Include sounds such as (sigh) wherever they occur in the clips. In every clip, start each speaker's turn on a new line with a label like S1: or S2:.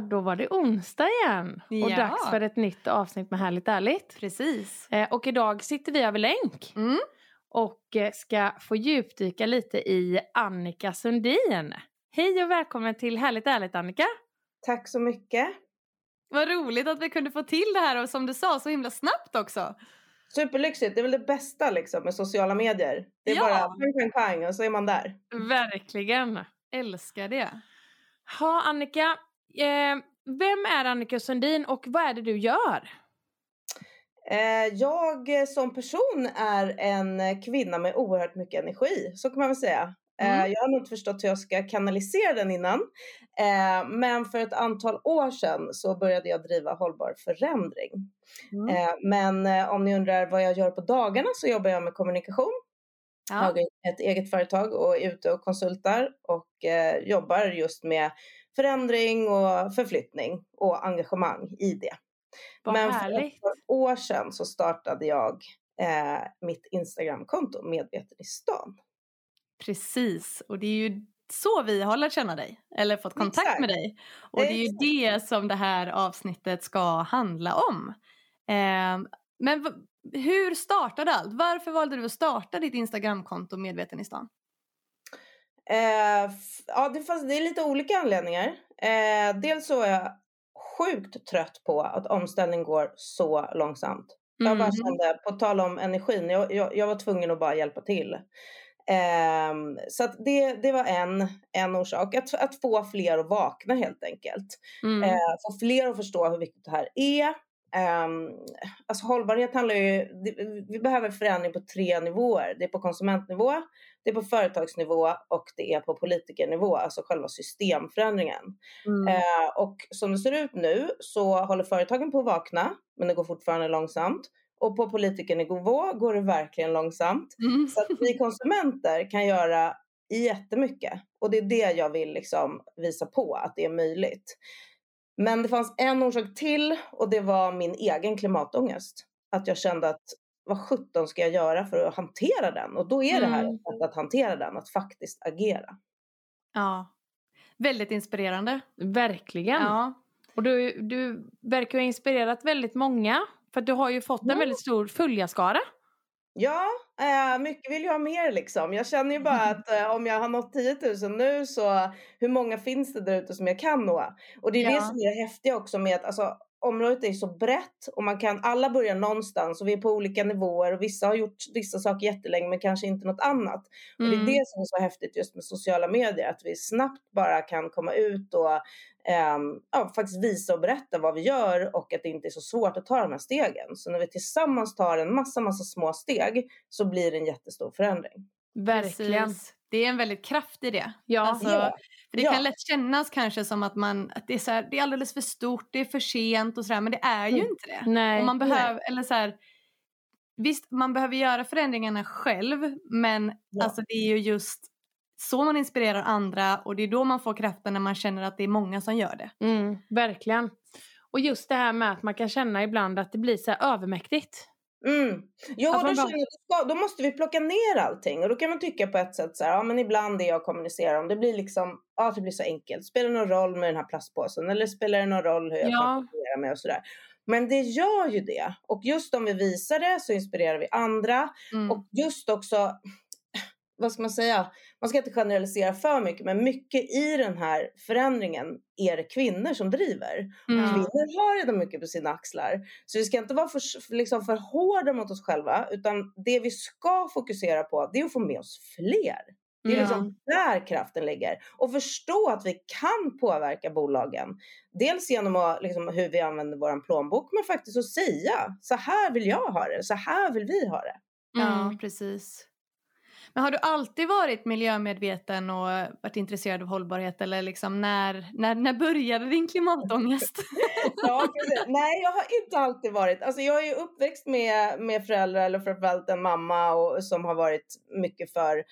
S1: Då var det onsdag igen och
S2: Ja.
S1: dags för ett nytt avsnitt med Härligt Ärligt.
S2: Precis.
S1: Eh, och idag sitter vi över länk
S2: Mm.
S1: och eh, ska få djupdyka lite i Annika Sundin. Hej och välkommen till Härligt Ärligt Annika!
S3: Tack så mycket.
S2: Vad roligt att vi kunde få till det här och som du sa så himla snabbt också.
S3: Superlyxigt. Det är väl det bästa liksom med sociala medier. Det är
S2: Ja.
S3: bara pang, pang, pang och så är man där.
S1: Verkligen!
S2: Älskar det.
S1: Ha Annika, eh, vem är Annika Sundin och vad är det du gör?
S3: Eh, jag eh, som person är en eh, kvinna med oerhört mycket energi. Så kan man väl säga.
S2: Mm.
S3: jag har nog inte förstått hur jag ska kanalisera den innan. Men för ett antal år sedan så började jag driva hållbar förändring.
S2: Mm.
S3: Men om ni undrar vad jag gör på dagarna så jobbar jag med kommunikation. Jag
S2: Ja.
S3: har ett eget företag och är ute och konsultar och jobbar just med förändring och förflyttning och engagemang i det.
S1: Vad
S3: Men för
S1: härligt!
S3: ett par år sedan så startade jag eh, mitt Instagramkonto Medveten i stan.
S2: Precis, och det är ju så vi har lärt känna dig, eller fått kontakt
S3: Exakt.
S2: med dig. Och det är ju det som det här avsnittet ska handla om. Eh, men hur startade allt? Varför valde du att starta ditt Instagramkonto Medveten i stan?
S3: Eh, ja, det, fanns, det är lite olika anledningar. Eh, dels så är jag sjukt trött på att omställning går så långsamt. Jag bara
S2: Mm.
S3: kände, på tal om energin, jag, jag, jag var tvungen att bara hjälpa till. Ehm, så det, det var en, en orsak, att, att få fler att vakna helt enkelt.
S1: Mm.
S3: Eh, få fler att förstå hur viktigt det här är. Um, alltså hållbarhet handlar ju, vi behöver förändring på tre nivåer. Det är på konsumentnivå, det är på företagsnivå och det är på politikernivå, alltså själva systemförändringen.
S1: Mm.
S3: Eh, och som det ser ut nu så håller företagen på att vakna, men det går fortfarande långsamt. Och på politikernivå går det verkligen långsamt.
S2: Mm.
S3: Så att vi konsumenter kan göra jättemycket. Och det är det jag vill liksom visa på, att det är möjligt. Men det fanns en orsak till och det var min egen klimatångest. Att jag kände att vad sjutton ska jag göra för att hantera den? Och då är det här
S2: Mm.
S3: ett sätt att hantera den, att faktiskt agera.
S2: Ja. Väldigt inspirerande.
S1: Verkligen!
S2: Ja.
S1: Och du, du verkar ju ha inspirerat väldigt många. För att du har ju fått en väldigt stor följarskara.
S3: Ja, eh, mycket vill jag ha mer liksom. Jag känner ju bara (laughs) att eh, om jag har nått 10 000 nu så hur många finns det där ute som jag kan nå? Och det är
S2: Ja.
S3: det som är det häftiga också med att alltså, området är så brett och man kan alla börja någonstans och vi är på olika nivåer och vissa har gjort vissa saker jättelänge men kanske inte något annat. Och det är
S1: Mm.
S3: det som är så häftigt just med sociala medier att vi snabbt bara kan komma ut och ehm, ja, faktiskt visa och berätta vad vi gör och att det inte är så svårt att ta de här stegen. Så när vi tillsammans tar en massa, massa små steg så blir det en jättestor förändring.
S1: Verkligen.
S2: Precis. Det är en väldigt kraft i det.
S1: Ja.
S2: Alltså,
S3: Ja.
S2: För det
S3: Ja.
S2: kan lätt kännas kanske som att, man, att det, är så här, det är alldeles för stort, det är för sent och sådär men det är ju
S3: Mm.
S2: inte det.
S1: Nej.
S2: Och man behöver, eller så här, visst man behöver göra förändringarna själv men
S3: Ja.
S2: alltså, det är ju just så man inspirerar andra och det är då man får kraften när man känner att det är många som gör det.
S1: Mm, verkligen. Och just det här med att man kan känna ibland att det blir så övermäktigt.
S3: Mm. Jo, då,
S1: bara-
S3: jag, då måste vi plocka ner allting och då kan man tycka på ett sätt så här, ja men ibland det jag kommunicerar om, det blir liksom, ja det blir så enkelt. Spelar det någon roll med den här plastpåsen eller spelar det någon roll hur jag
S1: Ja.
S3: kommunicerar med och sådär. Men det gör ju det. Och just om vi visar det så inspirerar vi andra.
S2: Mm.
S3: Och just också, vad ska man säga, man ska inte generalisera för mycket, men mycket i den här förändringen är det kvinnor som driver.
S1: Mm.
S3: Kvinnor har redan mycket på sina axlar. Så vi ska inte vara för, liksom för hårda mot oss själva, utan det vi ska fokusera på det är att få med oss fler. Det är
S1: Ja.
S3: liksom där kraften ligger. Och förstå att vi kan påverka bolagen. Dels genom att, liksom, hur vi använder vår plånbok men faktiskt att säga så här vill jag ha det, så här vill vi ha det.
S2: Ja,
S1: Mm.
S2: precis. Men har du alltid varit miljömedveten och varit intresserad av hållbarhet eller liksom när, när, när började din klimatångest? (laughs)
S3: Ja. Nej, jag har inte alltid varit. Alltså, jag är ju uppväxt med, med föräldrar, eller framförallt en mamma och, som har varit mycket för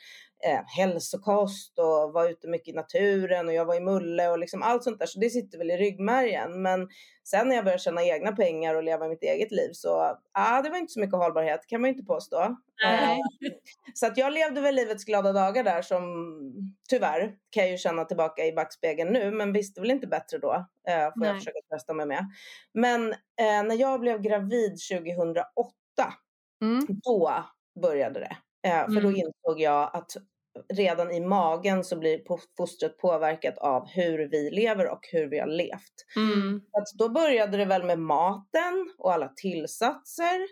S3: eh, hälsokost och var ute mycket i naturen och jag var i Mulle och liksom allt sånt där. Så det sitter väl i ryggmärgen. Men sen när jag började tjäna egna pengar och leva mitt eget liv så ah, det var inte så mycket hållbarhet kan man ju inte påstå.
S1: Nej.
S3: Eh, så att jag levde väl livets glada dagar där som tyvärr kan jag ju känna tillbaka i backspegeln nu men visste väl inte bättre då. Eh, får
S2: Nej.
S3: jag försöka trösta mig med. Men eh, när jag blev gravid 2008
S2: Mm.
S3: då började det. Eh, för då
S2: Mm.
S3: insåg jag att redan i magen så blir fostret påverkat av hur vi lever och hur vi har levt.
S1: Mm.
S3: Så Att då började det väl med maten och alla tillsatser.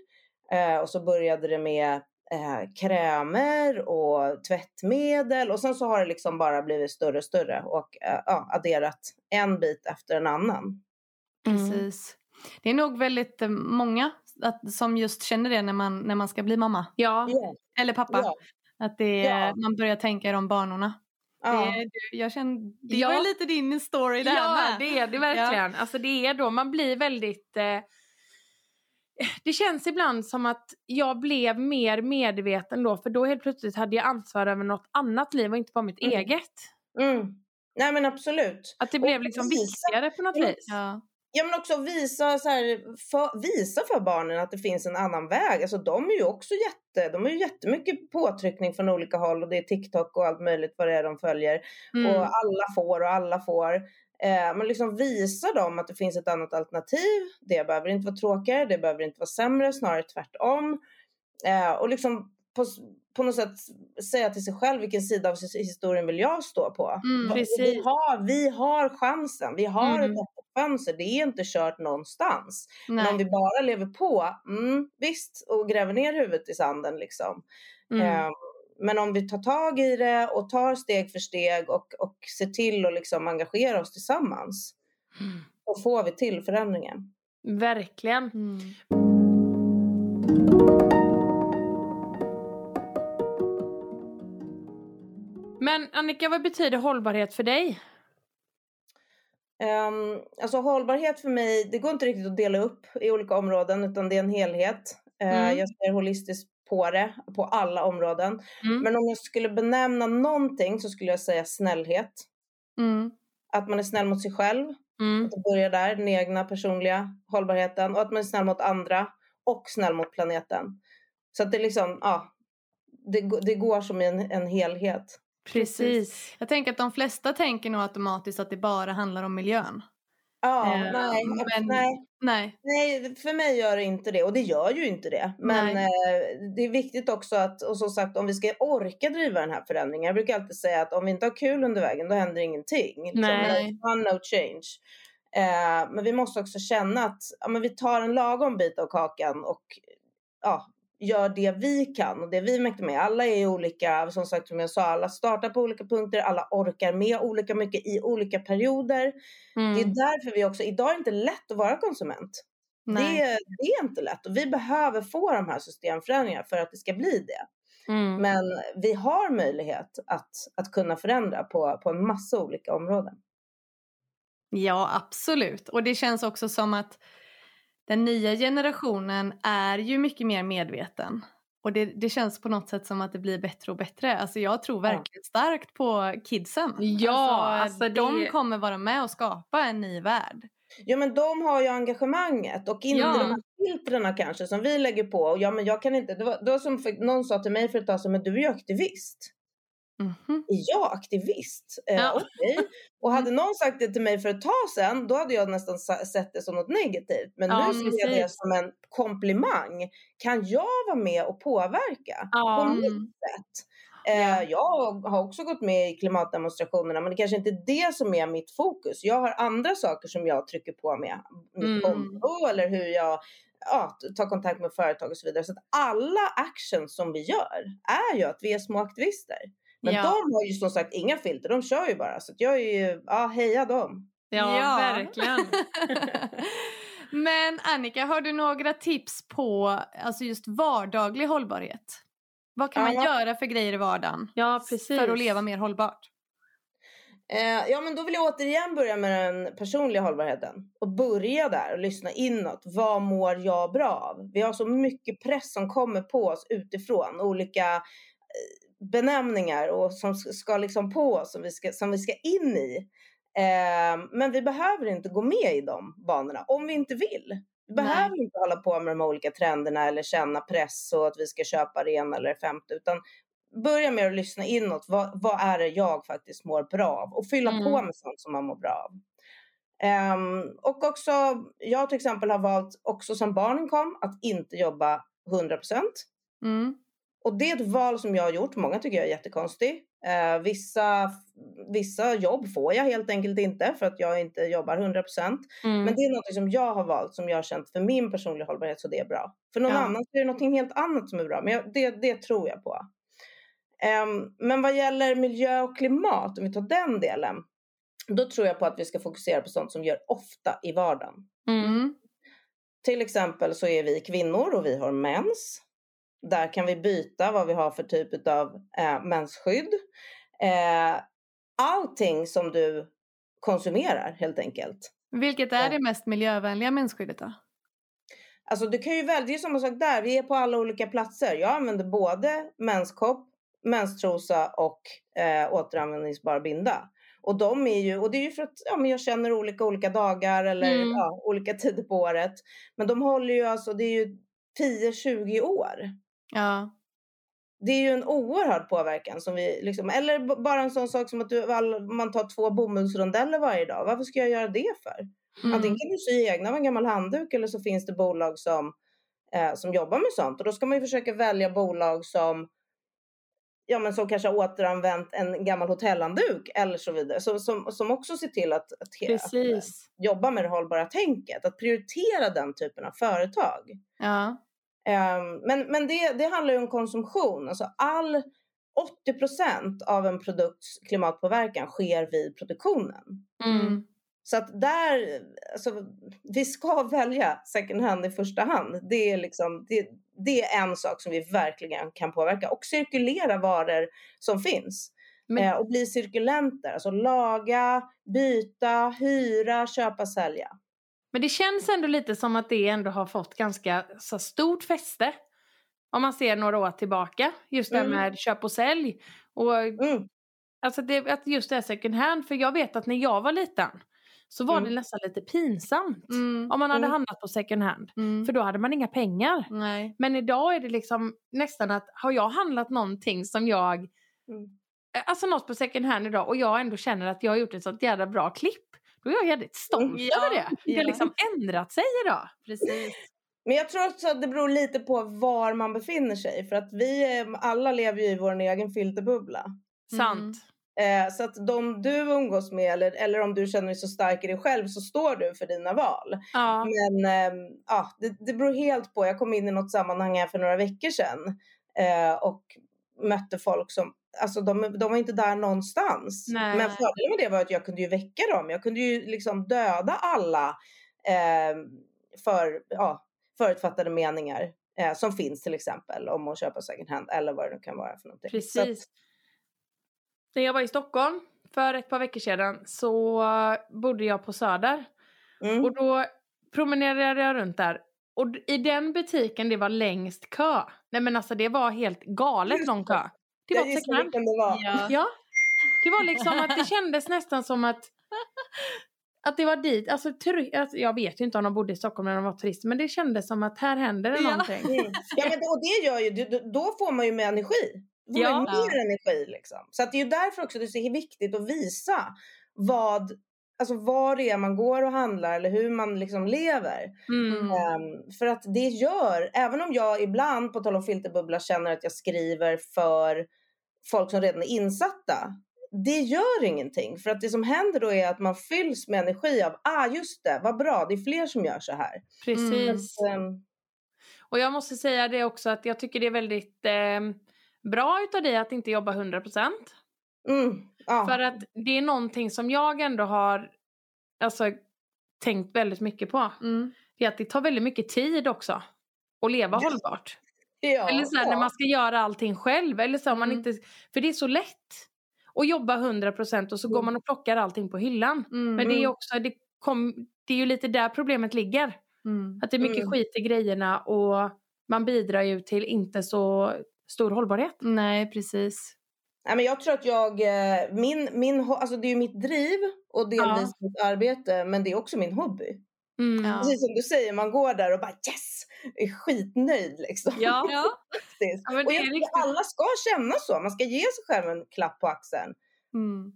S3: Eh, och så började det med eh, krämer och tvättmedel och sen så har det liksom bara blivit större och större och eh, ja, adderat en bit efter en annan.
S1: Mm.
S2: Precis. Det är nog väldigt eh, många att, som just känner det när man, när man ska bli mamma.
S1: Ja.
S3: Ja,
S2: Eller pappa.
S3: ja,
S2: Att det,
S3: Ja.
S2: man börjar tänka i de banorna.
S3: ja.
S2: Det, jag känner, det
S1: Ja.
S2: var ju lite din story där
S1: Ja,
S2: med.
S1: det är det verkligen. Alltså det är då man blir väldigt... Eh, det känns ibland som att jag blev mer medveten då för då helt plötsligt hade jag ansvar över något annat liv och inte bara mitt
S3: Mm.
S1: eget.
S3: Mm. Nej men absolut.
S1: Att det
S3: Och
S1: blev liksom
S3: visa-
S1: viktigare på något
S3: Ja.
S1: vis.
S2: Ja.
S3: Ja men också visa, så här, för, visa för barnen att det finns en annan väg. Alltså de är ju också jätte, de har ju jättemycket påtryckning från olika håll och det är TikTok och allt möjligt vad det är de följer.
S2: Mm.
S3: Och alla får och alla får. Eh, men liksom visa dem att det finns ett annat alternativ. Det behöver inte vara tråkigare, det behöver inte vara sämre, snarare tvärtom. Eh, och liksom på, på något sätt säga till sig själv vilken sida av his- historien vill jag stå på.
S2: Mm,
S3: Vi har, vi har chansen, vi har
S2: Mm.
S3: ett öppet fönster, det är inte kört någonstans. Men om
S2: Nej.
S3: vi bara lever på, mm, visst, och gräver ner huvudet i sanden liksom.
S1: Mm.
S3: Eh, men om vi tar tag i det och tar steg för steg och, och ser till att liksom engagera oss tillsammans, då får vi till förändringen.
S1: Verkligen. Men Annika, vad betyder hållbarhet för dig?
S3: Um, alltså hållbarhet för mig, det går inte riktigt att dela upp i olika områden utan det är en helhet. Eh,
S1: Mm.
S3: Jag ser holistiskt på det, på alla områden.
S1: Mm.
S3: Men om jag skulle benämna någonting så skulle jag säga snällhet.
S2: Mm.
S3: Att man är snäll mot sig själv,
S1: Mm.
S3: att det börjar där, den egna personliga hållbarheten. Och att man är snäll mot andra och snäll mot planeten. Så att det liksom, ja, det, det går som en, en helhet.
S1: Precis.
S2: Jag tänker att de flesta tänker nog automatiskt att det bara handlar om miljön.
S3: Ja,
S2: Eh,
S3: nej,
S2: men-
S3: nej,
S2: Nej.
S3: nej, för mig gör det inte det och det gör ju inte det. Men eh, det är viktigt också att, och som sagt om vi ska orka driva den här förändringen. Jag brukar alltid säga att om vi inte har kul under vägen då händer ingenting. Liksom,
S1: Nej.
S3: fun, no change. Eh, men vi måste också känna att ja, men vi tar en lagom bit av kakan och ja, gör det vi kan och det vi mäktiga med. Alla är olika, som sagt som jag sa, alla startar på olika punkter, alla orkar med olika mycket i olika perioder. Det är
S1: Mm.
S3: därför vi också, idag är det inte lätt att vara konsument. Det,
S2: Nej.
S3: det är inte lätt och vi behöver få de här systemförändringarna för att det ska bli det.
S1: Mm.
S3: Men vi har möjlighet att, att kunna förändra på, på en massa olika områden.
S2: Ja, absolut. Och det känns också som att den nya generationen är ju mycket mer medveten. Och det, det känns på något sätt som att det blir bättre och bättre. Alltså jag tror verkligen starkt på kidsen.
S1: Ja, alltså
S2: de
S1: det-
S2: kommer vara med och skapa en ny värld.
S3: Ja men de har ju engagemanget och inte
S2: Ja.
S3: de här filtrerna kanske som vi lägger på. Och ja men jag kan inte, det var, det var som för, någon sa till mig för ett tag sedan, men du är ju aktivist.
S2: Mhm.
S3: Är jag aktivist? Eh,
S1: Ja.
S3: Okej. (laughs) Och hade någon sagt det till mig för ett tag sedan, då hade jag nästan sett det som något negativt. Men
S1: Ja,
S3: nu ser jag det som en komplimang. Kan jag vara med och påverka?
S1: Ja.
S3: På mitt
S2: Mm.
S3: sätt? Eh, Jag har också gått med i klimatdemonstrationerna men det kanske inte är det som är mitt fokus. Jag har andra saker som jag trycker på med. Mitt
S1: Mm.
S3: konto eller hur jag ja, tar kontakt med företag och så vidare. Så att alla actions som vi gör är ju att vi är små aktivister. Men
S2: Ja.
S3: de har ju som sagt inga filter, de kör ju bara. Så att jag är ju, ja heja dem.
S1: Ja,
S2: Ja.
S1: verkligen. (laughs)
S2: Men Annika, har du några tips på alltså just vardaglig hållbarhet? Vad kan man
S3: Ja.
S2: göra för grejer i vardagen
S1: Ja, precis.
S2: för att leva mer hållbart?
S3: Eh, ja men då vill jag återigen börja med den personliga hållbarheten. Och börja där och lyssna inåt. Vad mår jag bra av? Vi har så mycket press som kommer på oss utifrån. Olika eh, benämningar och som ska liksom på oss som vi ska, som vi ska in i. Eh, men vi behöver inte gå med i de banorna om vi inte vill. Vi
S2: Nej.
S3: behöver inte hålla på med de olika trenderna eller känna press och att vi ska köpa det ena eller det femte. Utan börja med att lyssna inåt. Vad, vad är det jag faktiskt mår bra av? Och fylla
S1: Mm.
S3: på med sånt som man mår bra av. Ehm, och också, jag till exempel har valt också sen barnen kom att inte jobba 100%.
S2: Mm.
S3: Och det är ett val som jag har gjort. Många tycker jag är jättekonstig. Eh, vissa, vissa jobb får jag helt enkelt inte för att jag inte jobbar 100%.
S1: Mm.
S3: Men det är något som jag har valt som jag har känt för min personliga hållbarhet så det är bra. För någon
S2: Ja.
S3: annan så är det något helt annat som är bra. Men jag, det, det tror jag på. Ehm, men vad gäller miljö och klimat, om vi tar den delen. Då tror jag på att vi ska fokusera på sånt som vi gör ofta i vardagen.
S1: Mm.
S3: Till exempel så är vi kvinnor och vi har mens. Där kan vi byta vad vi har för typ av eh, mensskydd. Eh, allting som du konsumerar helt enkelt.
S2: Vilket är
S3: Ja.
S2: det mest miljövänliga mensskyddet då?
S3: Alltså du kan ju välja, det är samma sak där, vi är på alla olika platser. Jag använder både menskopp, menstrosa och eh, återanvändningsbar binda. Och de är ju, och det är ju för att ja, men jag känner olika olika dagar eller
S1: Mm.
S3: ja, olika (laughs) tider på året. Men de håller ju alltså, det är ju 10-20 år.
S2: Ja.
S3: Det är ju en oerhörd påverkan som vi liksom, eller bara en sån sak som att du, man tar två bomullsrondeller varje dag. Varför ska jag göra det för?
S2: Mm.
S3: Antingen kan du sy egna med en gammal handduk eller så finns det bolag som, eh, som jobbar med sånt. Och då ska man ju försöka välja bolag som, ja, men som kanske har återanvänt en gammal hotellandduk eller så vidare. Så, som, som också ser till att, att, att eh, jobba med det hållbara tänket. Att prioritera den typen av företag.
S2: Ja.
S3: Ehm, men men det, det handlar om konsumtion. Alltså all 80% av en produkts klimatpåverkan sker vid produktionen.
S1: Mm.
S3: Så att där, alltså, vi ska (laughs) välja second hand i första hand. Det är, liksom, det, det är en sak som vi verkligen kan påverka. Och cirkulera varor som finns.
S1: Men-
S3: Eh, och bli cirkulenter. Alltså laga, byta, hyra, köpa, sälja.
S1: Men det känns ändå lite som att det ändå har fått ganska så stort fäste. Om man ser några år tillbaka. Just det här
S3: Mm.
S1: med köp och sälj. Och
S3: Mm.
S1: alltså det, att just det här second hand. För jag vet att när jag var liten. Så var
S3: Mm.
S1: det nästan lite pinsamt.
S2: Mm.
S1: Om man hade
S3: Mm.
S1: handlat på second hand.
S2: Mm.
S1: För då hade man inga pengar.
S2: Nej.
S1: Men idag är det liksom nästan att har jag handlat någonting som jag
S3: Mm.
S1: Alltså något på second hand idag och jag ändå känner att jag har gjort ett sånt jävla bra klipp. Då är jag jävligt stolt
S3: Mm.
S2: Ja,
S1: över det. Det har
S2: ja.
S1: liksom ändrat sig idag.
S2: Precis.
S3: Men jag tror också att det beror lite på var man befinner sig. För att vi alla lever ju i vår egen filterbubbla.
S1: Sant.
S3: Eh, så att de du umgås med eller, eller om du känner dig så stark i dig själv så står du för dina val.
S1: Ja.
S3: Men eh, ja, det, det beror helt på. Jag kom in i något sammanhang här för några veckor sedan eh, och mötte folk som Alltså de, de var inte där någonstans.
S1: Nej.
S3: Men fördelen med det var att jag kunde ju väcka dem. Jag kunde ju liksom döda alla eh, för, ja, förutfattade meningar eh, som finns till exempel om att köpa second hand eller vad det nu kan vara för någonting. Så att-
S1: Precis. När jag var i Stockholm för ett par veckor sedan så bodde jag på Söder.
S3: mm.
S1: Och då promenerade jag runt där. Och i den butiken det var längst kö. Nej men alltså det var helt galet lång kö. Det var hand.
S3: vilken det var.
S2: Ja.
S1: Ja. Det var liksom att det kändes nästan som att (laughs) att det var dit, alltså, alltså jag vet ju inte om de bodde i Stockholm när de var turister men det kändes som att här händer det
S2: Ja.
S1: någonting.
S3: Mm. Ja men och det gör ju, då- då får man ju med energi. Då får
S1: Ja.
S3: man ju mer energi liksom. Så att det är ju därför också det är så viktigt att visa vad, alltså vad det är man går och handlar eller hur man liksom lever.
S1: Mm.
S3: Ehm, för att det gör, även om jag ibland på tal om filterbubbla känner att jag skriver för folk som redan är insatta. Det gör ingenting för att det som händer då är att man fylls med energi av, ah just det, vad bra, det är fler som gör så här.
S1: Precis.
S3: Så, ehm,
S1: Och jag måste säga det också att jag tycker det är väldigt eh, bra utav dig att inte jobba 100%.
S3: Mm, ja.
S1: För att det är någonting som jag ändå har alltså, tänkt väldigt mycket på.
S2: Mm.
S1: Det är att det tar väldigt mycket tid också. Att leva
S3: Ja.
S1: hållbart.
S3: ja,
S1: Eller så här,
S3: ja.
S1: när man ska göra allting själv. Eller så, om man
S2: Mm.
S1: inte, för det är så lätt. Att jobba 100% och så går
S3: Mm.
S1: man och plockar allting på hyllan.
S2: Mm.
S1: Men det är också, det, kom, det är ju lite där problemet ligger. Att det är mycket skit i grejerna och man bidrar ju till inte så stor hållbarhet.
S2: Nej, precis.
S3: Nej, men jag tror att jag, eh, min, min, alltså det är ju mitt driv och delvis mitt arbete men det är också min hobby.
S1: Mm.
S2: Ja.
S3: Precis som du säger, man går där och bara yes! Är skitnöjd liksom.
S1: Ja. (laughs)
S2: Ja.
S1: Ja, men
S3: och
S1: det
S3: jag
S1: är riktigt.
S3: alla ska känna så, man ska ge sig själv en klapp på axeln.
S2: Mm.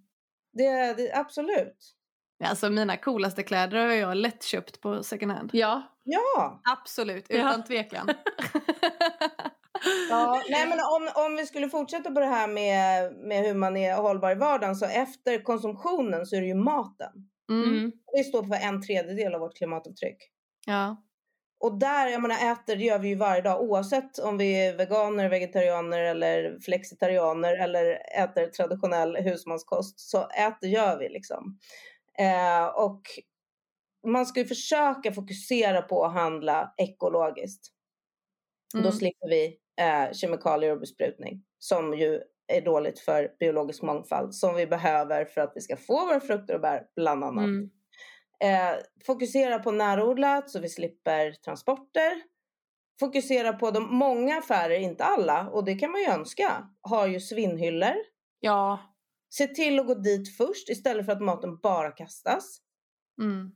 S3: Det, det, absolut.
S2: Alltså mina coolaste kläder har jag lätt köpt på second hand.
S1: Ja.
S3: Ja.
S2: Absolut,
S1: Ja.
S2: utan tvekan. (laughs) (laughs)
S3: ja. Nej, men om, om vi skulle fortsätta på det här med, med hur man är hållbar i vardagen så efter konsumtionen så är det ju maten.
S2: Mm.
S1: Mm.
S3: Det står för en tredjedel av vårt klimatavtryck.
S2: Ja.
S3: Och där, jag menar äter, det gör vi ju varje dag oavsett om vi är veganer, vegetarianer eller flexitarianer eller äter traditionell husmanskost så äter gör vi liksom. Eh, och man ska ju försöka fokusera på att handla ekologiskt.
S2: Mm.
S3: Då slipper vi eh, kemikalier och besprutning som ju är dåligt för biologisk mångfald som vi behöver för att vi ska få våra frukter och bär bland annat.
S1: Mm.
S3: Eh, fokusera på närodlat så vi slipper transporter. Fokusera på de många affärer, inte alla, och det kan man ju önska, har ju svinnhyllor.
S1: Ja.
S3: Se till att gå dit först istället för att maten bara kastas.
S2: Mm.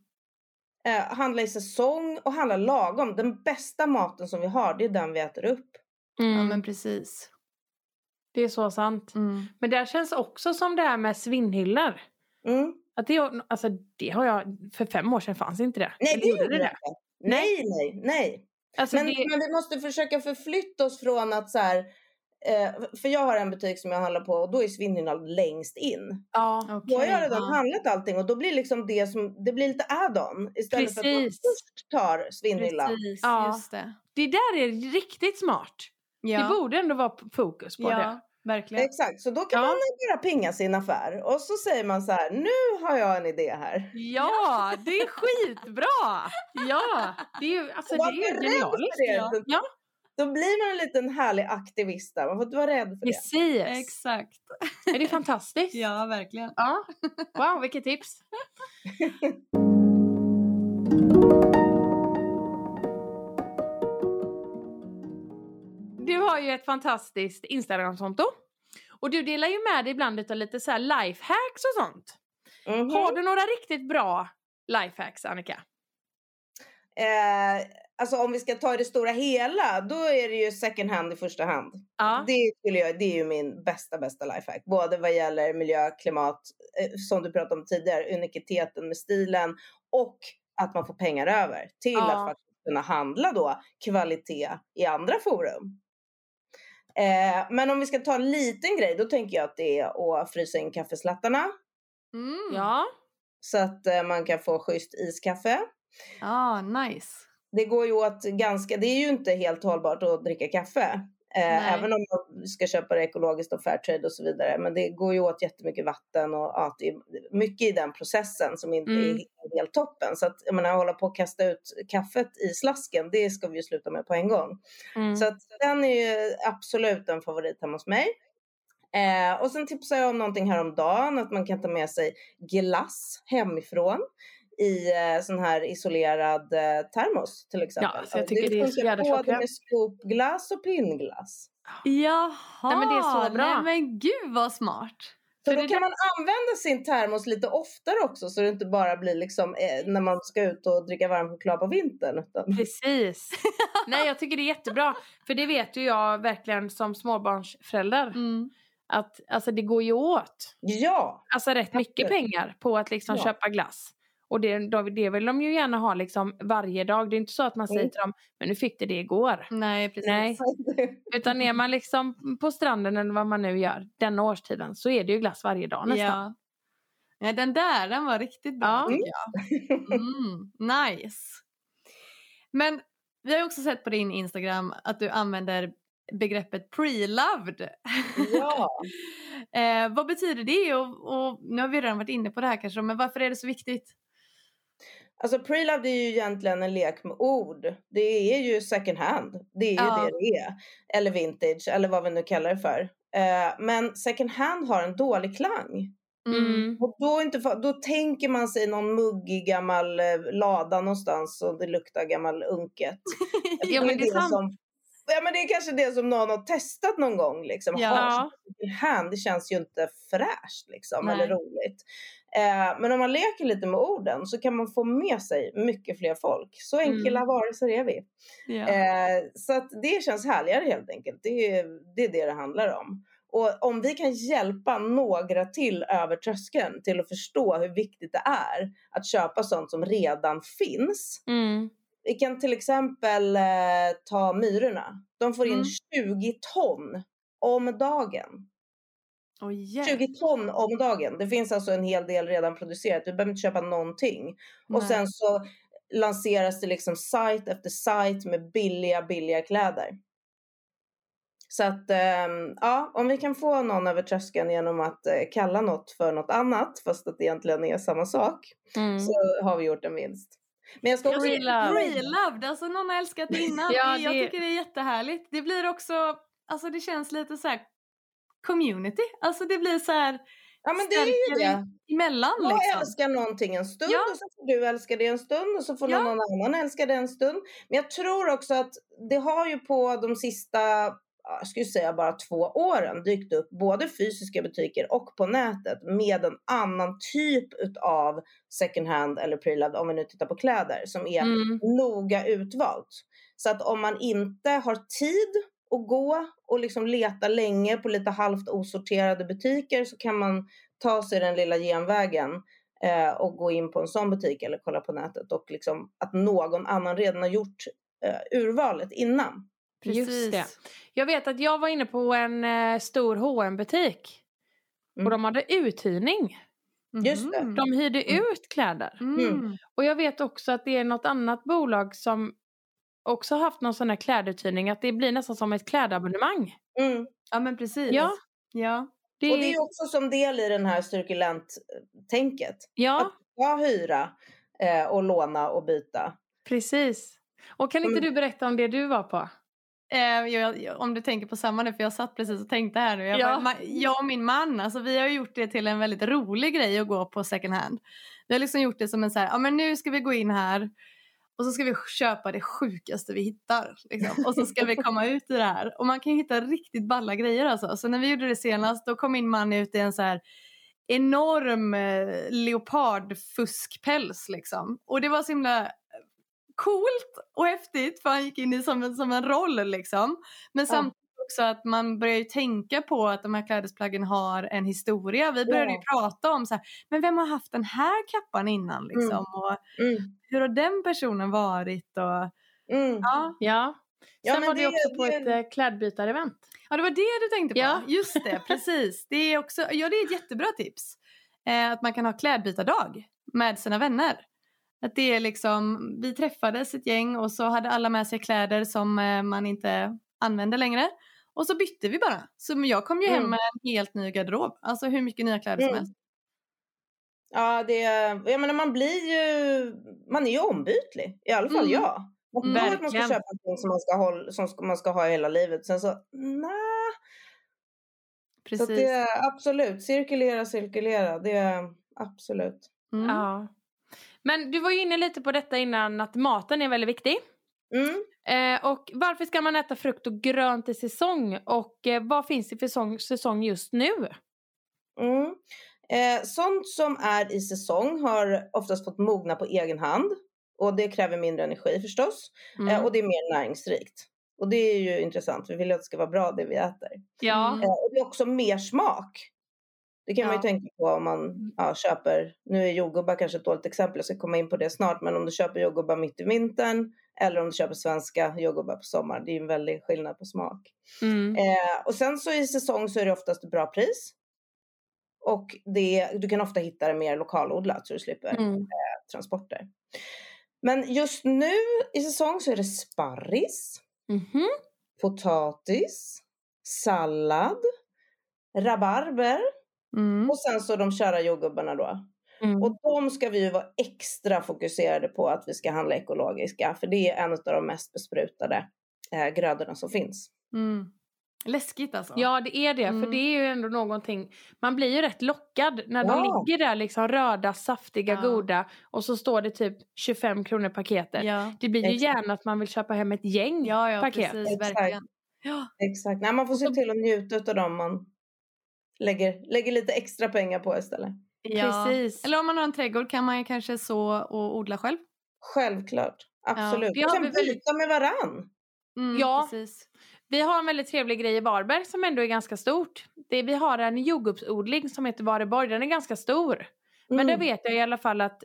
S3: Eh, handla i säsong och handla lagom. Den bästa maten som vi har, det är den vi äter upp.
S1: Mm.
S2: ja, men precis.
S1: Det är så sant.
S2: Mm.
S1: Men det känns också som det här med svinnhyllor.
S3: Mm.
S1: Att det, alltså, det har jag, för fem år sedan fanns inte det.
S3: Nej, det
S1: gjorde
S3: det inte. Nej, nej, nej.
S1: Alltså,
S3: Men,
S1: det,
S3: men vi måste försöka förflytta oss från att så här, eh, för jag har en butik som jag handlar på och då är svinnhyllan längst in.
S1: ja.
S3: Då har jag redan
S2: ja.
S3: handlat allting och då blir liksom det som, det blir lite add-on istället för att man
S1: Precis.
S3: först tar svinnhyllan.
S2: Precis,
S1: Ja.
S2: just det.
S1: Det där är riktigt smart.
S2: Ja,
S1: Det borde ändå vara fokus på det.
S2: ja verkligen.
S3: Exakt, så då kan
S1: Ja.
S3: man bara pinga sin affär och så säger man så här, nu har jag en idé här.
S1: Ja, det är skitbra! Ja, det är ju alltså, det är genialiskt.
S3: det.
S2: ja.
S3: Då-
S1: Ja.
S3: Då blir man en liten härlig aktivist där, man får inte vara rädd för det.
S1: Precis.
S2: Exakt.
S1: Är det fantastiskt?
S2: Ja, verkligen.
S1: Ja. Wow, vilket tips. (laughs) ju ett fantastiskt Instagramkonto. Och du delar ju med dig ibland av lite så här lifehacks och sånt.
S3: Mhm.
S1: Har du några riktigt bra lifehacks, Annika?
S3: Eh, alltså om vi ska ta det stora hela, då är det ju second hand i första hand.
S1: Ja.
S3: Det, skulle jag, det är ju min bästa, bästa lifehack. Både vad gäller miljö, klimat, eh, som du pratade om tidigare, unikiteten med stilen och att man får pengar över till
S1: Ja.
S3: att faktiskt kunna handla då kvalitet i andra forum. Eh, men om vi ska ta en liten grej, då tänker jag att det är att frysa in kaffeslattarna
S2: Mm.
S1: Ja.
S3: så att eh, man kan få schysst iskaffe.
S2: Ah, nice.
S3: det går ju åt ganska, det är ju inte helt hållbart att dricka kaffe. Eh, även om man ska köpa det ekologiskt och fairtrade och så vidare. Men det går ju åt jättemycket vatten och ja, mycket i den processen som inte
S1: Mm.
S3: är helt toppen. Så att jag menar, hålla på att kasta ut kaffet i slasken, det ska vi ju sluta med på en gång.
S1: Mm.
S3: Så att den är ju absolut en favorit hemma hos mig. Eh, och sen tipsade jag om någonting häromdagen, att man kan ta med sig glass hemifrån i eh, sån här isolerad eh, termos till exempel.
S1: Ja, så jag tycker det är så jävla
S3: både med scoopglass och pinnglass.
S2: Jaha,
S1: Nej, men det är så bra.
S2: Nej, men gud vad smart.
S3: Så
S1: För
S3: då
S1: det
S3: kan man använda sin termos lite oftare också så det inte bara blir liksom eh, när man ska ut och dricka varm choklad på vintern. Utan... (laughs)
S1: Precis. Nej, jag tycker det är jättebra. För det vet ju jag verkligen som småbarnsförälder.
S2: Mm.
S1: Att alltså, det går ju åt.
S3: Ja,
S1: Alltså rätt mycket pengar på att liksom
S3: Ja.
S1: köpa glass. Och det, det vill de ju gärna ha liksom varje dag. Det är inte så att man säger
S3: Mm.
S1: till dem, men nu fick du det igår.
S2: Nej, precis.
S1: Nej. (laughs) Utan är man liksom på stranden eller vad man nu gör denna årstiden så är det ju glass varje dag nästan.
S2: Ja. Nej, den där den var riktigt bra
S1: Ja.
S2: jag. (laughs) Mm, nice. Men vi har också sett på din Instagram att du använder begreppet pre-loved.
S3: Ja. (laughs)
S2: eh, vad betyder det? Och, och, nu har vi redan varit inne på det här kanske, men varför är det så viktigt?
S3: Alltså pre-loved är ju egentligen en lek med ord. Det är ju second hand. Det är ju
S2: Ja.
S3: det det är. Eller vintage eller vad vi nu kallar det för. Eh, men second hand har en dålig klang.
S1: Mm.
S3: Och då, inte, då tänker man sig någon muggig gammal eh, lada någonstans och det luktar gammal unket. (laughs)
S1: Ja, men det är sant.
S3: som, ja men det är kanske det som någon har testat någon gång liksom.
S2: Ja.
S3: Hand, det känns ju inte fräscht liksom
S2: Nej.
S3: eller roligt. Eh, men om man leker lite med orden så kan man få med sig mycket fler folk. Så enkla
S1: Mm.
S3: varelser är vi.
S2: Ja.
S3: Eh, så att det känns härligare helt enkelt. Det är, det är det det handlar om. Och om vi kan hjälpa några till över tröskeln till att förstå hur viktigt det är att köpa sånt som redan finns.
S1: Mm.
S3: Vi kan till exempel eh, ta myrorna. De får in
S2: Mm.
S3: 20 ton om dagen.
S2: Oj, yeah.
S3: 20 ton om dagen. Det finns alltså en hel del redan producerat. Du behöver inte köpa någonting. Och
S2: Nej.
S3: sen så lanseras det liksom sajt efter sajt med billiga, billiga kläder. Så att ehm, ja, om vi kan få någon över tröskeln genom att eh, kalla något för något annat, fast att det egentligen är samma sak,
S1: Mm.
S3: så har vi gjort en vinst. Men jag ska också...
S1: Pre-loved.
S2: Pre-loved, alltså någon har älskat (laughs) innan.
S1: Ja,
S2: Jag
S1: det-
S2: tycker det är jättehärligt. Det blir också, alltså det känns lite så här community. Alltså det blir så här
S3: Ja men det är ju det.
S2: emellan
S3: Jag
S2: liksom.
S3: älskar någonting en stund
S2: Ja.
S3: och så får du älska det en stund och så får
S2: Ja.
S3: någon annan älska det en stund. Men jag tror också att det har ju på de sista, ja, jag skulle säga bara två åren dykt upp både fysiska butiker och på nätet med en annan typ utav second hand eller pre-loved om vi nu tittar på kläder som är
S1: Mm.
S3: noga utvalt. Så att om man inte har tid att gå och liksom leta länge på lite halvt osorterade butiker så kan man ta sig den lilla genvägen eh, och gå in på en sån butik eller kolla på nätet och liksom att någon annan redan har gjort eh, urvalet innan.
S1: Just det. Jag vet att jag var inne på en eh, stor hm butik
S3: Mm.
S1: och de hade uthyrning.
S3: Just det.
S2: Mhm.
S1: De hyrde
S3: Mm.
S1: ut kläder.
S2: Mm.
S1: Och jag vet också att det är något annat bolag som också haft någon sån här kläduthyrning. Att det blir nästan som ett klädabonnemang.
S3: Mm.
S2: Ja men precis.
S1: Ja.
S2: Ja.
S1: Det,
S3: Och det är också som del i den här cirkulent-tänket.
S1: ja,
S3: Ja, hyra eh, och låna och byta.
S1: precis. Och kan inte
S3: Mm.
S1: du berätta om det du var på?
S2: Eh, jag, jag, om du tänker på samma nu, för jag satt precis och tänkte här nu. Jag,
S1: Ja.
S2: bara, jag och min man, alltså, vi har gjort det till en väldigt rolig grej att gå på second hand. Vi har liksom gjort det som en så här, ja men nu ska vi gå in här och så ska vi köpa det sjukaste vi hittar. Liksom. Och så ska vi komma ut i det här. Och man kan ju hitta riktigt balla grejer alltså. Så när vi gjorde det senast, då kom min man ut i en så här enorm eh, leopardfuskpäls liksom. Och det var så himla eh, coolt och häftigt för han gick in i som en, som en roll liksom. Men
S3: Ja
S2: också att man börjar ju tänka på att de här klädesplaggen har en historia. Vi började ju
S3: Ja.
S2: prata om så här, men vem har haft den här kappan innan liksom?
S3: Mm.
S2: Och
S3: Mm.
S2: hur har den personen varit? Och,
S3: Mm.
S2: ja.
S1: Ja.
S3: Ja,
S1: Sen
S3: men
S1: var det,
S3: det-
S1: också på
S3: det-
S1: ett eh, klädbytarevent.
S2: ja, det var det du tänkte på.
S1: Ja.
S2: Just det, (laughs) precis. Det är, också, ja, det är ett jättebra tips. Eh, att man kan ha klädbytardag med sina vänner. Att det är liksom, vi träffades ett gäng och så hade alla med sig kläder som eh, man inte använde längre. Och så bytte vi bara. Så jag kom ju hem
S3: Mm.
S2: med en helt ny garderob. Alltså hur mycket nya kläder som
S3: Mm.
S2: helst.
S3: Ja, det, jag menar man blir ju, man är ju ombytlig. I alla fall
S2: Mm.
S3: jag. Man
S2: Mm.
S3: tror att man ska köpa någonting som man ska, hålla, som ska- man ska ha hela livet. Sen så, nej. Så
S2: Precis.
S3: att det är absolut, cirkulera, cirkulera. Det är absolut.
S2: Mm.
S1: Ja. Men du var ju inne lite på detta innan att maten är väldigt viktig.
S3: Mm.
S1: Eh, och varför ska man äta frukt och grönt i säsong? Och eh, vad finns det för säsong, säsong just nu?
S3: Mm. Eh, sånt som är i säsong har oftast fått mogna på egen hand. Och det kräver mindre energi förstås.
S1: Mm.
S3: Eh, och det är mer näringsrikt. Och det är ju intressant. Vi vill att det ska vara bra det vi äter.
S1: ja.
S2: Mm.
S3: Eh, och det är också mer smak. Det kan man ju
S2: Ja.
S3: tänka på om man ja, köper, nu är jordgubbar kanske ett dåligt exempel, jag ska komma in på det snart, men om du köper jordgubbar mitt i vintern eller om du köper svenska jordgubbar på sommaren, det är en väldig skillnad på smak.
S1: Mm.
S3: Eh, och sen så i säsong så är det oftast bra pris. Och det, du kan ofta hitta det mer lokalodlat så du slipper
S1: Mm.
S3: transporter. Men just nu i säsong så är det sparris.
S1: Mhm.
S3: potatis, sallad, rabarber
S2: Mm.
S3: och sen så de kära jordgubbarna då.
S1: Mm.
S3: Och de ska vi ju vara extra fokuserade på att vi ska handla ekologiska för det är en av de mest besprutade eh, grödorna som finns.
S2: Mm. Läskigt alltså.
S1: Ja det är det,
S2: Mm.
S1: för det är ju ändå någonting, man blir ju rätt lockad när de
S3: Ja.
S1: ligger där liksom röda, saftiga,
S2: Ja.
S1: goda och så står det typ 25 kronor paketet.
S2: ja.
S1: Det blir ju
S3: Exakt.
S1: gärna att man vill köpa hem ett gäng
S2: Ja, ja
S1: paket.
S2: precis.
S3: Exakt.
S2: Verkligen. Ja.
S3: Exakt. Nej, man får se till att njuta av dem man lägger, lägger lite extra pengar på istället.
S2: Ja.
S1: Precis.
S2: Eller om man har en trädgård kan man ju kanske så och odla själv.
S3: Självklart. Absolut.
S1: det
S3: och
S1: har
S3: sen
S1: vi väldigt-
S3: byta med varann.
S2: Mm,
S1: Ja.
S2: Precis.
S1: Vi har en väldigt trevlig grej i Varberg som ändå är ganska stort. Det, vi har en jordgubbsodling som heter Vareborg, den är ganska stor. Men
S3: Mm.
S1: där vet jag i alla fall att,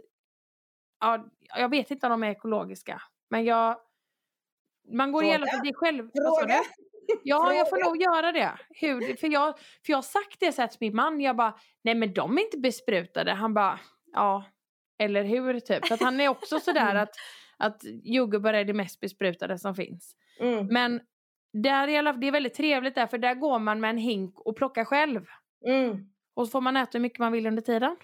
S1: ja, jag vet inte om de är ekologiska. Men jag, man går i
S3: Fråga.
S1: alla fall, det är själv.
S3: Fråga.
S1: Ja, jag får nog göra det. Hur, för, jag, för jag har sagt det så här till min man, jag bara, nej men de är inte besprutade. Han bara, ja, eller hur typ. För att han är också sådär att, att jordgubbar är det mest besprutade som finns.
S3: Mm.
S1: Men där i alla, det är väldigt trevligt där för där går man med en hink och plockar själv.
S3: Mm.
S1: Och så får man äta hur mycket man vill under tiden.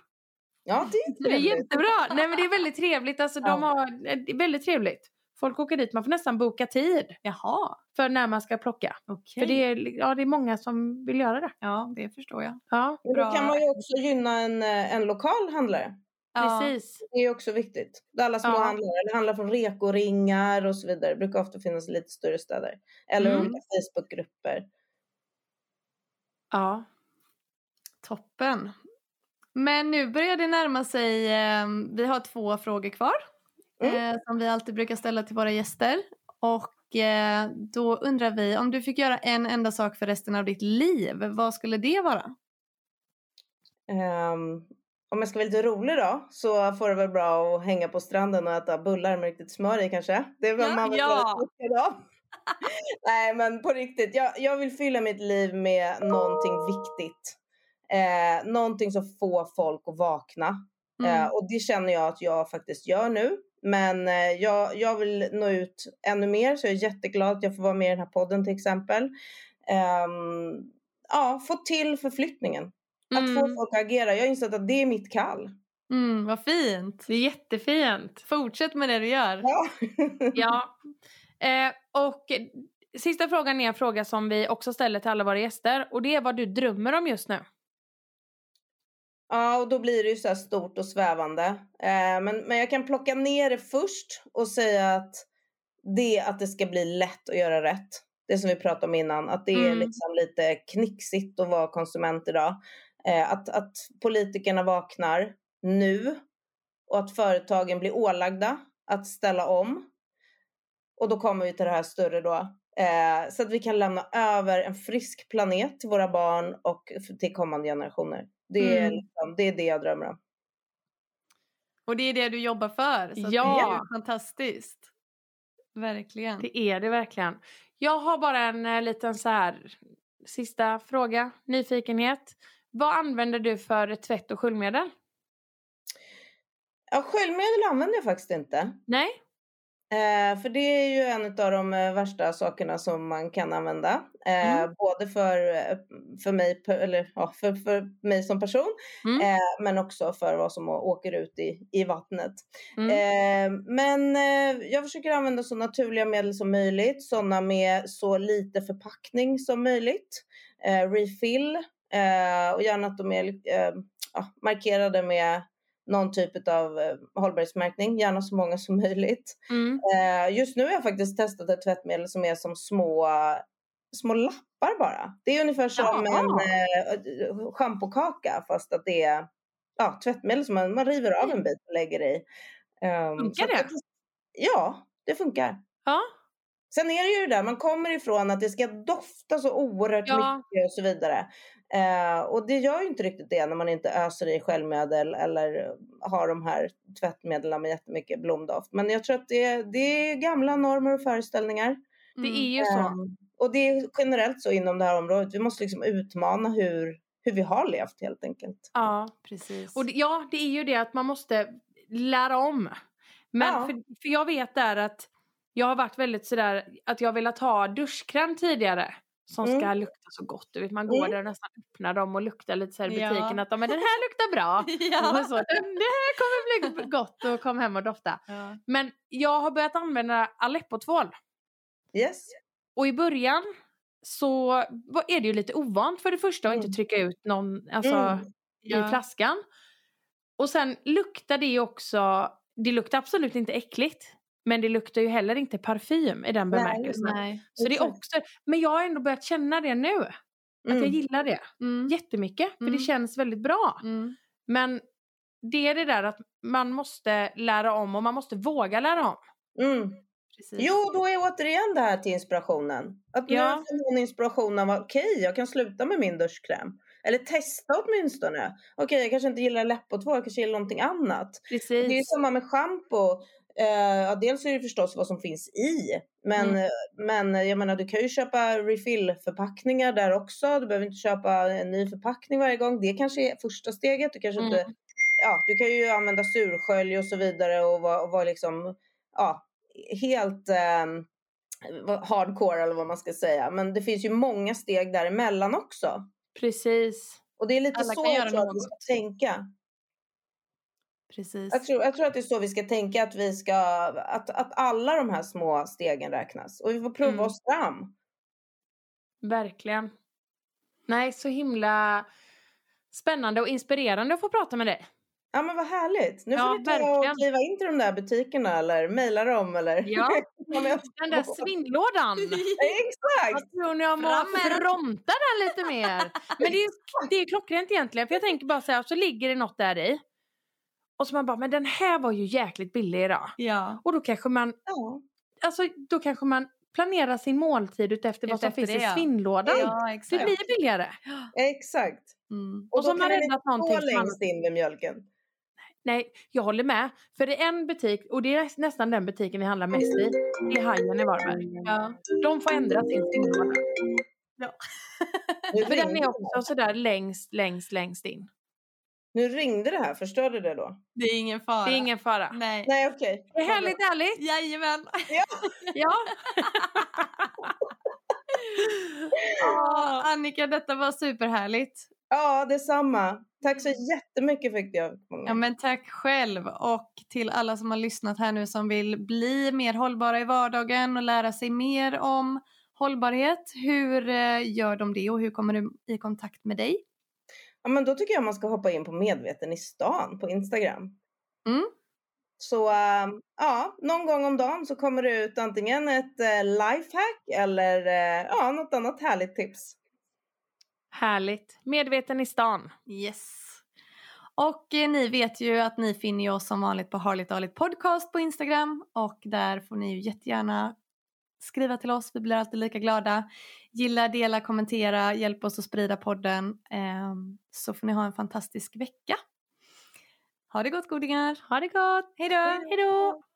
S3: Ja, det är
S1: Så det är
S3: trevligt.
S1: jättebra. Nej men det är väldigt trevligt. Alltså, de
S3: Ja.
S1: har, det är väldigt trevligt. Folk åker dit, man får nästan boka tid
S2: Jaha,
S1: för när man ska plocka.
S2: okej.
S1: För det är, ja, det är många som vill göra det.
S2: Ja, det förstår jag.
S1: Ja,
S3: Men då kan man ju också gynna en, eh, en lokal handlare.
S2: Ja.
S1: precis.
S3: Det är ju också viktigt. Alla små
S1: Ja.
S3: handlare, det handlar från rekoringar och så vidare. Det brukar ofta finnas i lite större städer. Eller
S1: Mm.
S3: olika Facebookgrupper.
S1: Ja.
S2: Toppen. Men nu börjar det närma sig, eh, vi har två frågor kvar
S3: Mm.
S2: eh, som vi alltid brukar ställa till våra gäster. Och eh, då undrar vi, om du fick göra en enda sak för resten av ditt liv, vad skulle det vara?
S3: Ehm, om jag ska vara lite rolig då så får det väl bra att hänga på stranden och äta bullar med riktigt smör i kanske. Det är väl
S2: Ja,
S3: man
S2: ja.
S3: av. (laughs) Nej men på riktigt, jag, jag vill fylla mitt liv med någonting viktigt. Eh, någonting som får folk att vakna.
S2: Mm.
S3: Eh, och det känner jag att jag faktiskt gör nu. Men eh, jag, jag vill nå ut ännu mer så jag är jätteglad att jag får vara med i den här podden till exempel. Ehm, ja, få till förflyttningen. Att få
S1: Mm.
S3: folk att agera. Jag har insett att det är mitt kall.
S2: Mm, vad fint.
S1: Det är jättefint.
S2: Fortsätt med det du gör.
S3: Ja.
S1: Ja. (laughs) Eh, och eh, sista frågan är en fråga som vi också ställer till alla våra gäster. Och det är vad du drömmer om just nu.
S3: Ja, och då blir det ju så stort och svävande. Eh, men, men jag kan plocka ner det först och säga att det är att det ska bli lätt att göra rätt. Det som vi pratade om innan, att det är
S1: Mm.
S3: liksom lite knixigt att vara konsument idag. Eh, att, att politikerna vaknar nu och att företagen blir ålagda att ställa om. Och då kommer vi till det här större då. Eh, så att vi kan lämna över en frisk planet till våra barn och till kommande generationer. Det är,
S2: Mm.
S3: liksom, det, är det jag drömmer om.
S2: Och det är det du jobbar för. Så
S1: Ja.
S2: det är ju fantastiskt. Verkligen.
S1: Det är det verkligen. Jag har bara en eh, liten så här sista fråga, nyfikenhet. Vad använder du för tvätt och sköljmedel?
S3: Ja, sköljmedel använder jag faktiskt inte.
S1: Nej?
S3: Eh, för det är ju en av de eh, värsta sakerna som man kan använda. Eh,
S1: Mm.
S3: Både för, eh, för, mig, eller, ja, för, för mig som person
S1: Mm.
S3: eh, men också för vad som åker ut i, i vattnet.
S1: Mm.
S3: Eh, men jag försöker använda så naturliga medel som möjligt. Sådana med så lite förpackning som möjligt. Refill och gärna att de är ja, markerade med någon typ av eh, hållbarhetsmärkning. Gärna så många som möjligt.
S1: Mm.
S3: Eh, just nu har jag faktiskt testat ett tvättmedel som är som små, små lappar bara. Det är ungefär som
S1: Jaha.
S3: en eh, schampokaka fast att det är ja, tvättmedel som man, man river av en bit och lägger i. Um,
S1: Funkar det?
S3: Ja, det funkar.
S1: Ja.
S3: Sen är det ju det där, man kommer ifrån att det ska dofta så oerhört
S1: Ja.
S3: mycket och så vidare. Eh, och det gör ju inte riktigt det när man inte öser i sköljmedel eller har de här tvättmedlen med jättemycket blomdoft. Men jag tror att det, det är gamla normer och föreställningar.
S1: Det
S2: Mm.
S1: är ju så.
S3: Ehm, och det är generellt så inom det här området. Vi måste liksom utmana hur, hur vi har levt helt enkelt.
S1: Ja.
S2: Precis.
S1: Och det, ja, det är ju det att man måste lära om. Men
S3: Ja.
S1: för, för jag vet där att Jag har varit väldigt sådär att jag har velat ha duschkräm tidigare. Som ska
S3: Mm.
S1: lukta så gott. Du vet, man går
S3: Mm.
S1: där och nästan öppnar dem och luktar lite så här i
S2: Ja.
S1: butiken. Att men den här (laughs) luktar bra. Och så, "Den- det här kommer bli gott och kom hem och dofta.
S2: Ja.
S1: Men jag har börjat använda Aleppo-tvål.
S3: Yes.
S1: Och i början så är det ju lite ovant för det första att
S3: Mm.
S1: inte trycka ut någon alltså,
S3: Mm.
S1: i
S2: Ja.
S1: flaskan. Och sen luktar det också, det luktar absolut inte äckligt. Men det luktar ju heller inte parfym i den
S3: Nej,
S1: bemärkelsen.
S2: Nej.
S1: Så det är också, men jag har ändå börjat känna det nu. Att jag
S3: Mm.
S1: gillar det
S2: Mm.
S1: jättemycket. För
S2: Mm.
S1: det känns väldigt bra.
S2: Mm.
S1: Men det är det där att man måste lära om och man måste våga lära om.
S3: Mm.
S2: Precis.
S3: Jo, då är återigen det här till inspirationen. Att nu
S1: Ja.
S3: får hon inspiration av okej, jag kan sluta med min duschkräm. Eller testa åtminstone. Okej, jag kanske inte gillar läppåtvål, jag kanske gillar någonting annat.
S1: Precis.
S3: Det är ju samma med schampo. Eh, dels är det förstås vad som finns i. Men,
S1: Mm.
S3: eh, men jag menar, du kan ju köpa refill-förpackningar där också. Du behöver inte köpa en ny förpackning varje gång. Det kanske är första steget. Du kanske
S1: Mm.
S3: inte... Ja, du kan ju använda surskölj och så vidare och vara, vara liksom... Ja, helt vad- hardcore eller vad man ska säga. Men det finns ju många steg däremellan också.
S1: Precis.
S3: Och det är lite
S2: Alla
S3: så jag tror att vi ska tänka.
S2: Precis.
S3: Jag tror, jag tror att det är så vi ska tänka, att, vi ska, att, att alla de här små stegen räknas. Och vi får prova
S1: Mm.
S3: oss fram.
S1: Verkligen. Nej, så himla spännande och inspirerande att få prata med dig.
S3: Ja men vad härligt. Nu får
S1: Ja,
S3: ni ta och kliva in till de där butikerna eller mejla dem eller...
S1: Ja, (laughs) den där svindlådan. (laughs)
S3: Exakt!
S1: Vad tror ni om att fronta den lite mer? Men det är, det är klockrent egentligen. För jag tänker bara så här, så ligger det något där i. Och så man bara, men den här var ju jäkligt billig idag.
S2: Ja.
S1: Och då kanske man,
S3: Ja.
S1: alltså då kanske man planerar sin måltid utefter vad som finns
S2: det,
S1: i
S2: ja.
S1: svindlådan.
S2: ja,
S1: Det blir billigare.
S3: Exakt.
S2: Mm.
S3: Och,
S1: Och så
S3: då
S1: man
S3: kan ni
S1: räddat
S3: stå
S1: någonting som man-
S3: längst in vid mjölken.
S1: Nej, jag håller med. För det är en butik, och det är nästan den butiken vi handlar mest i. Det är Hajen i Varberg.
S2: Ja.
S1: De får ändra sin svindlåda.
S3: Nu
S1: För den är också sådär längst, längst, längst in.
S3: Nu ringde det här, förstörde det då?
S2: Det är ingen fara.
S1: Det är ingen fara.
S2: Nej.
S3: Nej okej.
S1: Det är härligt, härligt.
S2: Jajamän.
S1: Ja.
S2: Åh, (laughs) Annika, detta var superhärligt.
S3: Ja, detsamma. Tack så jättemycket fick jag.
S2: Ja, men tack själv och till alla som har lyssnat här nu som vill bli mer hållbara i vardagen och lära sig mer om hållbarhet. Hur eh, gör de det och hur kommer du i kontakt med dig?
S3: Ja, men då tycker jag man ska hoppa in på Medveten i stan på Instagram.
S2: Mm.
S3: Så äh, ja, någon gång om dagen så kommer det ut antingen ett äh, lifehack eller äh, ja, något annat härligt tips.
S1: Härligt. Medveten i stan.
S2: Yes. Och eh, ni vet ju att ni finner oss som vanligt på Harligt Arligt Podcast på Instagram och där får ni ju jättegärna skriva till oss. Vi blir alltid lika glada. Gilla, dela, kommentera, hjälp oss att sprida podden. Ehm, så får ni ha en fantastisk vecka. Ha det gott godingar.
S1: Ha det gott.
S2: Hej då!
S1: Hej då.